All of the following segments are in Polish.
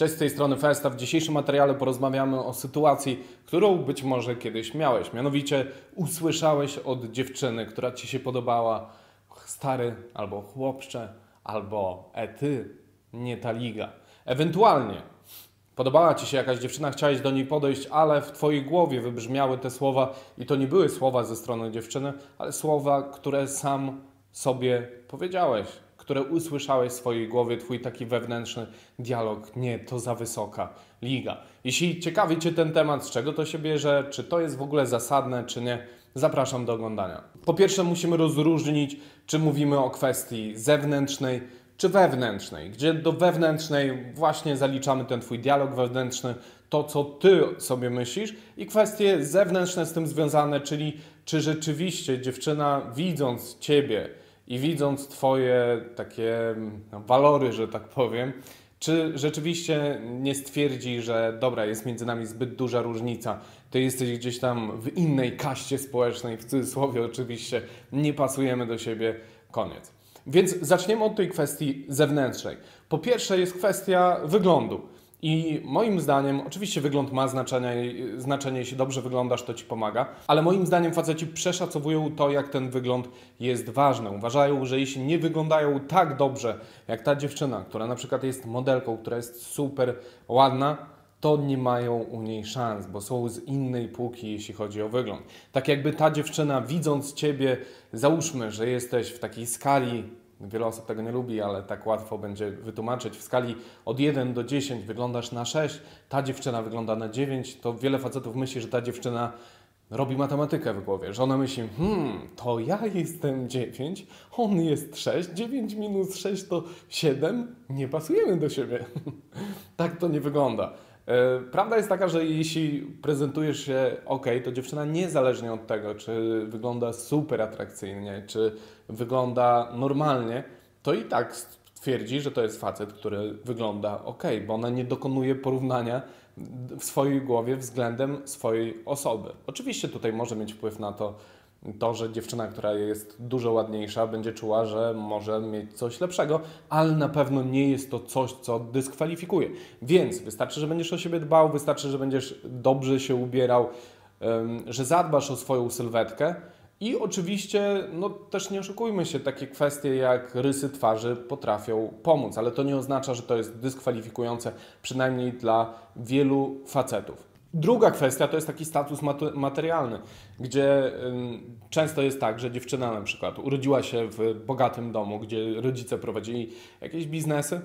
Cześć, z tej strony Festa. W dzisiejszym materiale porozmawiamy o sytuacji, którą być może kiedyś miałeś. Mianowicie usłyszałeś od dziewczyny, która ci się podobała, stary albo chłopcze, albo e ty, nie ta liga. Ewentualnie podobała ci się jakaś dziewczyna, chciałeś do niej podejść, ale w twojej głowie wybrzmiały te słowa i to nie były słowa ze strony dziewczyny, ale słowa, które sam sobie powiedziałeś które usłyszałeś w swojej głowie, twój taki wewnętrzny dialog. Nie, to za wysoka liga. Jeśli ciekawi Cię ten temat, z czego to się bierze, czy to jest w ogóle zasadne, czy nie, zapraszam do oglądania. Po pierwsze, musimy rozróżnić, czy mówimy o kwestii zewnętrznej, czy wewnętrznej, gdzie do wewnętrznej właśnie zaliczamy ten Twój dialog wewnętrzny, to co Ty sobie myślisz i kwestie zewnętrzne z tym związane, czyli czy rzeczywiście dziewczyna widząc Ciebie, i widząc Twoje takie no, walory, że tak powiem, czy rzeczywiście nie stwierdzi, że dobra, jest między nami zbyt duża różnica, ty jesteś gdzieś tam w innej kaście społecznej, w cudzysłowie oczywiście, nie pasujemy do siebie, koniec. Więc zaczniemy od tej kwestii zewnętrznej. Po pierwsze jest kwestia wyglądu. I moim zdaniem, oczywiście wygląd ma znaczenie, znaczenie, jeśli dobrze wyglądasz, to ci pomaga, ale moim zdaniem faceci przeszacowują to, jak ten wygląd jest ważny. Uważają, że jeśli nie wyglądają tak dobrze, jak ta dziewczyna, która na przykład jest modelką, która jest super ładna, to nie mają u niej szans, bo są z innej półki, jeśli chodzi o wygląd. Tak jakby ta dziewczyna, widząc ciebie, załóżmy, że jesteś w takiej skali Wiele osób tego nie lubi, ale tak łatwo będzie wytłumaczyć. W skali od 1 do 10 wyglądasz na 6, ta dziewczyna wygląda na 9, to wiele facetów myśli, że ta dziewczyna robi matematykę w głowie, że ona myśli, hmm, to ja jestem 9, on jest 6, 9 minus 6 to 7, nie pasujemy do siebie. tak to nie wygląda. E, prawda jest taka, że jeśli prezentujesz się ok, to dziewczyna niezależnie od tego, czy wygląda super atrakcyjnie, czy wygląda normalnie, to i tak twierdzi, że to jest facet, który wygląda ok, bo ona nie dokonuje porównania w swojej głowie względem swojej osoby. Oczywiście tutaj może mieć wpływ na to, to, że dziewczyna, która jest dużo ładniejsza, będzie czuła, że może mieć coś lepszego, ale na pewno nie jest to coś, co dyskwalifikuje. Więc wystarczy, że będziesz o siebie dbał, wystarczy, że będziesz dobrze się ubierał, że zadbasz o swoją sylwetkę. I oczywiście, no też nie oszukujmy się, takie kwestie jak rysy twarzy potrafią pomóc, ale to nie oznacza, że to jest dyskwalifikujące, przynajmniej dla wielu facetów. Druga kwestia to jest taki status materialny, gdzie często jest tak, że dziewczyna na przykład urodziła się w bogatym domu, gdzie rodzice prowadzili jakieś biznesy.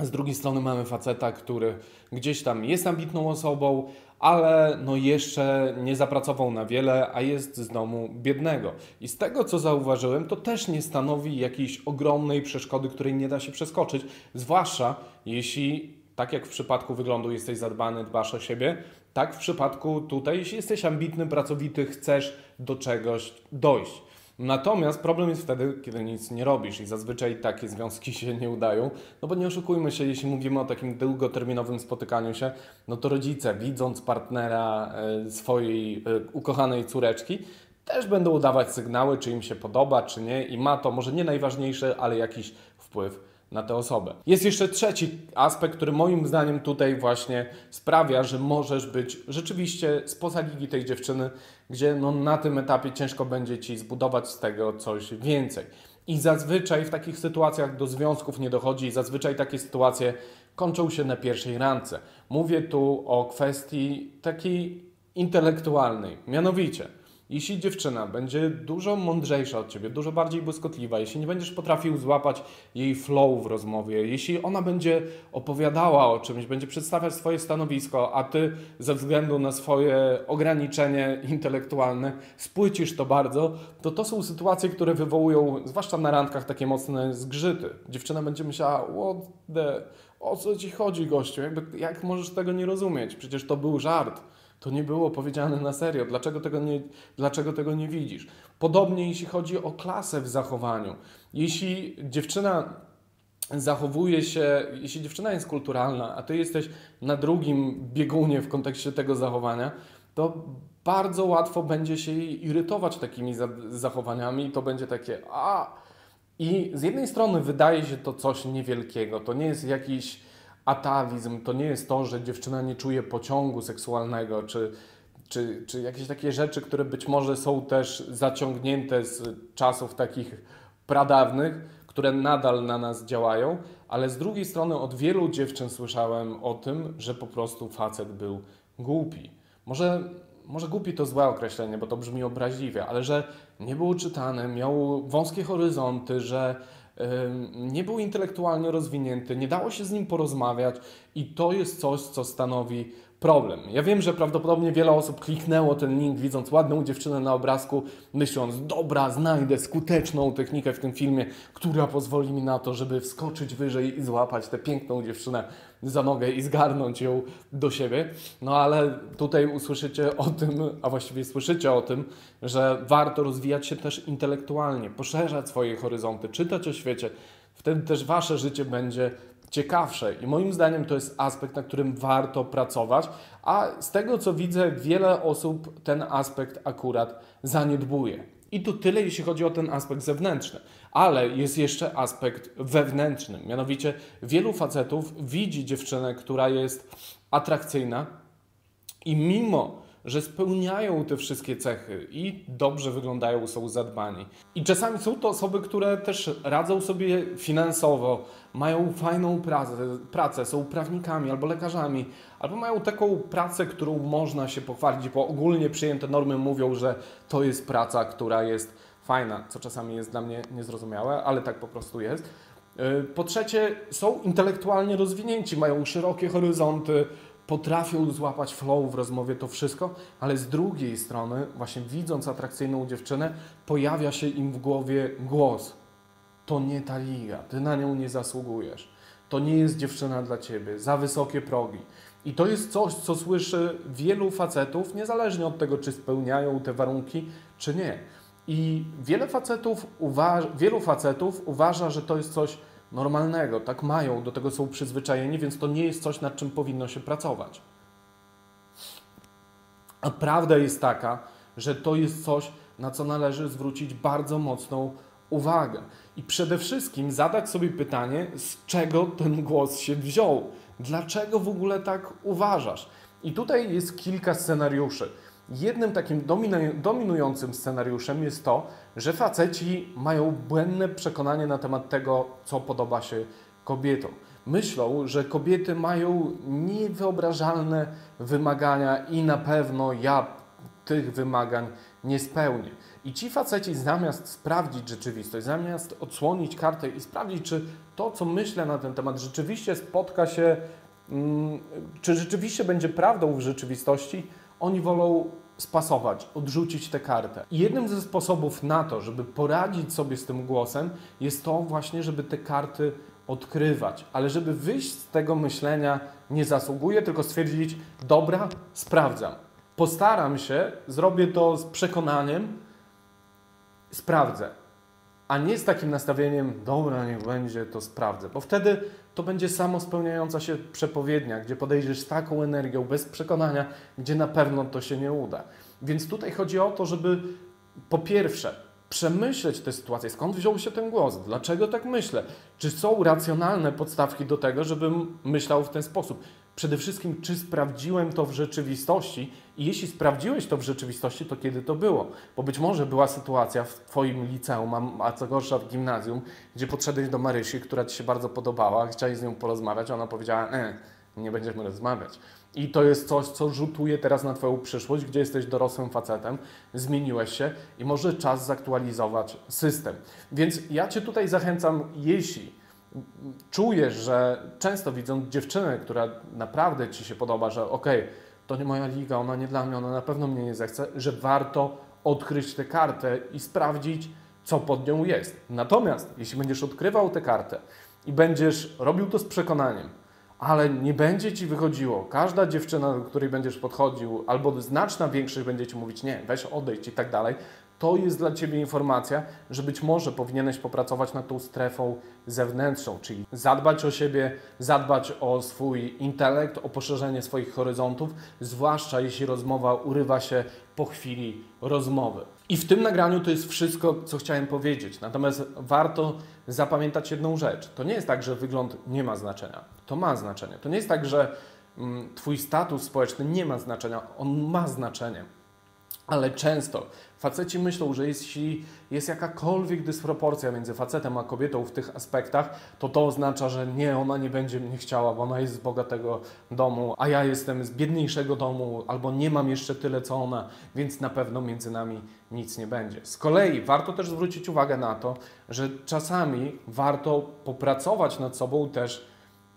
Z drugiej strony mamy faceta, który gdzieś tam jest ambitną osobą, ale no jeszcze nie zapracował na wiele, a jest z domu biednego. I z tego co zauważyłem, to też nie stanowi jakiejś ogromnej przeszkody, której nie da się przeskoczyć, zwłaszcza jeśli tak jak w przypadku wyglądu jesteś zadbany, dbasz o siebie, tak w przypadku tutaj, jeśli jesteś ambitny, pracowity, chcesz do czegoś dojść. Natomiast problem jest wtedy, kiedy nic nie robisz i zazwyczaj takie związki się nie udają, no bo nie oszukujmy się, jeśli mówimy o takim długoterminowym spotykaniu się, no to rodzice, widząc partnera e, swojej e, ukochanej córeczki, też będą udawać sygnały, czy im się podoba, czy nie i ma to może nie najważniejsze, ale jakiś wpływ na tę osobę. Jest jeszcze trzeci aspekt, który moim zdaniem tutaj właśnie sprawia, że możesz być rzeczywiście spoza ligi tej dziewczyny, gdzie no na tym etapie ciężko będzie ci zbudować z tego coś więcej. I zazwyczaj w takich sytuacjach do związków nie dochodzi, i zazwyczaj takie sytuacje kończą się na pierwszej randce. Mówię tu o kwestii takiej intelektualnej, mianowicie jeśli dziewczyna będzie dużo mądrzejsza od ciebie, dużo bardziej błyskotliwa, jeśli nie będziesz potrafił złapać jej flow w rozmowie, jeśli ona będzie opowiadała o czymś, będzie przedstawiać swoje stanowisko, a ty ze względu na swoje ograniczenie intelektualne spłycisz to bardzo, to to są sytuacje, które wywołują, zwłaszcza na randkach, takie mocne zgrzyty. Dziewczyna będzie myślała, what the, o co ci chodzi gościu, Jakby, jak możesz tego nie rozumieć? Przecież to był żart. To nie było powiedziane na serio. Dlaczego tego, nie, dlaczego tego nie widzisz? Podobnie jeśli chodzi o klasę w zachowaniu. Jeśli dziewczyna zachowuje się, jeśli dziewczyna jest kulturalna, a ty jesteś na drugim biegunie w kontekście tego zachowania, to bardzo łatwo będzie się jej irytować takimi zachowaniami i to będzie takie a i z jednej strony wydaje się to coś niewielkiego, to nie jest jakiś atawizm to nie jest to, że dziewczyna nie czuje pociągu seksualnego, czy, czy, czy jakieś takie rzeczy, które być może są też zaciągnięte z czasów takich pradawnych, które nadal na nas działają, ale z drugiej strony od wielu dziewczyn słyszałem o tym, że po prostu facet był głupi. Może, może głupi to złe określenie, bo to brzmi obraźliwie, ale że nie był czytany, miał wąskie horyzonty, że nie był intelektualnie rozwinięty, nie dało się z nim porozmawiać i to jest coś, co stanowi problem. Ja wiem, że prawdopodobnie wiele osób kliknęło ten link, widząc ładną dziewczynę na obrazku, myśląc, dobra, znajdę skuteczną technikę w tym filmie, która pozwoli mi na to, żeby wskoczyć wyżej i złapać tę piękną dziewczynę za nogę i zgarnąć ją do siebie. No ale tutaj usłyszycie o tym, a właściwie słyszycie o tym, że warto rozwijać się też intelektualnie, poszerzać swoje horyzonty, czytać o świecie. Wtedy też wasze życie będzie ciekawsze. I moim zdaniem to jest aspekt, na którym warto pracować, a z tego co widzę, wiele osób ten aspekt akurat zaniedbuje. I to tyle, jeśli chodzi o ten aspekt zewnętrzny. Ale jest jeszcze aspekt wewnętrzny. Mianowicie, wielu facetów widzi dziewczynę, która jest atrakcyjna i mimo że spełniają te wszystkie cechy i dobrze wyglądają, są zadbani. I czasami są to osoby, które też radzą sobie finansowo, mają fajną pracę, pracę, są prawnikami albo lekarzami, albo mają taką pracę, którą można się pochwalić, bo ogólnie przyjęte normy mówią, że to jest praca, która jest fajna, co czasami jest dla mnie niezrozumiałe, ale tak po prostu jest. Y, po trzecie, są intelektualnie rozwinięci, mają szerokie horyzonty, potrafią złapać flow w rozmowie, to wszystko, ale z drugiej strony, właśnie widząc atrakcyjną dziewczynę, pojawia się im w głowie głos. To nie ta liga, ty na nią nie zasługujesz. To nie jest dziewczyna dla ciebie, za wysokie progi. I to jest coś, co słyszy wielu facetów, niezależnie od tego, czy spełniają te warunki, czy nie. I wiele facetów uważa, wielu facetów uważa, że to jest coś normalnego, tak mają, do tego są przyzwyczajeni, więc to nie jest coś, nad czym powinno się pracować. A prawda jest taka, że to jest coś, na co należy zwrócić bardzo mocną uwagę. I przede wszystkim zadać sobie pytanie, z czego ten głos się wziął. Dlaczego w ogóle tak uważasz? I tutaj jest kilka scenariuszy. Jednym takim dominującym scenariuszem jest to, że faceci mają błędne przekonanie na temat tego, co podoba się kobietom. Myślą, że kobiety mają niewyobrażalne wymagania i na pewno ja tych wymagań nie spełnię. I ci faceci zamiast sprawdzić rzeczywistość, zamiast odsłonić kartę i sprawdzić, czy to, co myślę na ten temat, rzeczywiście spotka się, mm, czy rzeczywiście będzie prawdą w rzeczywistości, oni wolą spasować, odrzucić tę kartę. I jednym ze sposobów na to, żeby poradzić sobie z tym głosem, jest to właśnie, żeby te karty odkrywać, ale żeby wyjść z tego myślenia nie zasługuje, tylko stwierdzić, dobra, sprawdzam. Postaram się, zrobię to z przekonaniem, sprawdzę a nie z takim nastawieniem, dobra, niech będzie, to sprawdzę, bo wtedy to będzie samo spełniająca się przepowiednia, gdzie podejdziesz z taką energią, bez przekonania, gdzie na pewno to się nie uda. Więc tutaj chodzi o to, żeby po pierwsze przemyśleć tę sytuację, skąd wziął się ten głos, dlaczego tak myślę, czy są racjonalne podstawki do tego, żebym myślał w ten sposób? Przede wszystkim, czy sprawdziłem to w rzeczywistości? I jeśli sprawdziłeś to w rzeczywistości, to kiedy to było? Bo być może była sytuacja w Twoim liceum, a co gorsza w gimnazjum, gdzie podszedłeś do Marysi, która Ci się bardzo podobała, chciałeś z nią porozmawiać, a ona powiedziała, e, nie będziemy rozmawiać. I to jest coś, co rzutuje teraz na Twoją przyszłość, gdzie jesteś dorosłym facetem, zmieniłeś się i może czas zaktualizować system. Więc ja Cię tutaj zachęcam, jeśli czujesz, że często widząc dziewczynę, która naprawdę Ci się podoba, że okej, okay, to nie moja liga, ona nie dla mnie, ona na pewno mnie nie zechce, że warto odkryć tę kartę i sprawdzić, co pod nią jest. Natomiast jeśli będziesz odkrywał tę kartę i będziesz robił to z przekonaniem, ale nie będzie Ci wychodziło, każda dziewczyna, do której będziesz podchodził, albo znaczna większość będzie Ci mówić nie, weź odejdź i tak dalej, to jest dla Ciebie informacja, że być może powinieneś popracować nad tą strefą zewnętrzną, czyli zadbać o siebie, zadbać o swój intelekt, o poszerzenie swoich horyzontów, zwłaszcza jeśli rozmowa urywa się po chwili rozmowy. I w tym nagraniu to jest wszystko, co chciałem powiedzieć. Natomiast warto zapamiętać jedną rzecz. To nie jest tak, że wygląd nie ma znaczenia. To ma znaczenie. To nie jest tak, że mm, Twój status społeczny nie ma znaczenia. On ma znaczenie. Ale często faceci myślą, że jeśli jest jakakolwiek dysproporcja między facetem a kobietą w tych aspektach, to to oznacza, że nie, ona nie będzie mnie chciała, bo ona jest z bogatego domu, a ja jestem z biedniejszego domu, albo nie mam jeszcze tyle co ona, więc na pewno między nami nic nie będzie. Z kolei warto też zwrócić uwagę na to, że czasami warto popracować nad sobą też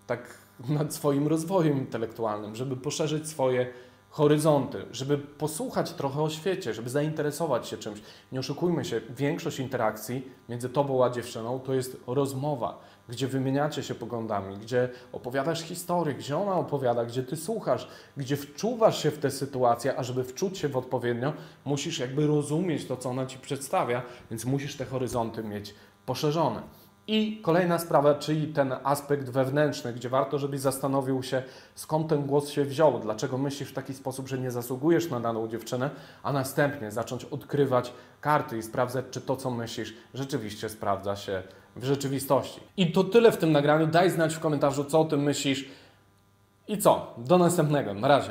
tak nad swoim rozwojem intelektualnym, żeby poszerzyć swoje horyzonty, żeby posłuchać trochę o świecie, żeby zainteresować się czymś. Nie oszukujmy się, większość interakcji między tobą a dziewczyną to jest rozmowa, gdzie wymieniacie się poglądami, gdzie opowiadasz historię, gdzie ona opowiada, gdzie ty słuchasz, gdzie wczuwasz się w tę sytuację, a żeby wczuć się w odpowiednio, musisz jakby rozumieć to, co ona ci przedstawia, więc musisz te horyzonty mieć poszerzone. I kolejna sprawa, czyli ten aspekt wewnętrzny, gdzie warto, żebyś zastanowił się, skąd ten głos się wziął, dlaczego myślisz w taki sposób, że nie zasługujesz na daną dziewczynę, a następnie zacząć odkrywać karty i sprawdzać, czy to, co myślisz, rzeczywiście sprawdza się w rzeczywistości. I to tyle w tym nagraniu. Daj znać w komentarzu, co o tym myślisz. I co? Do następnego. Na razie.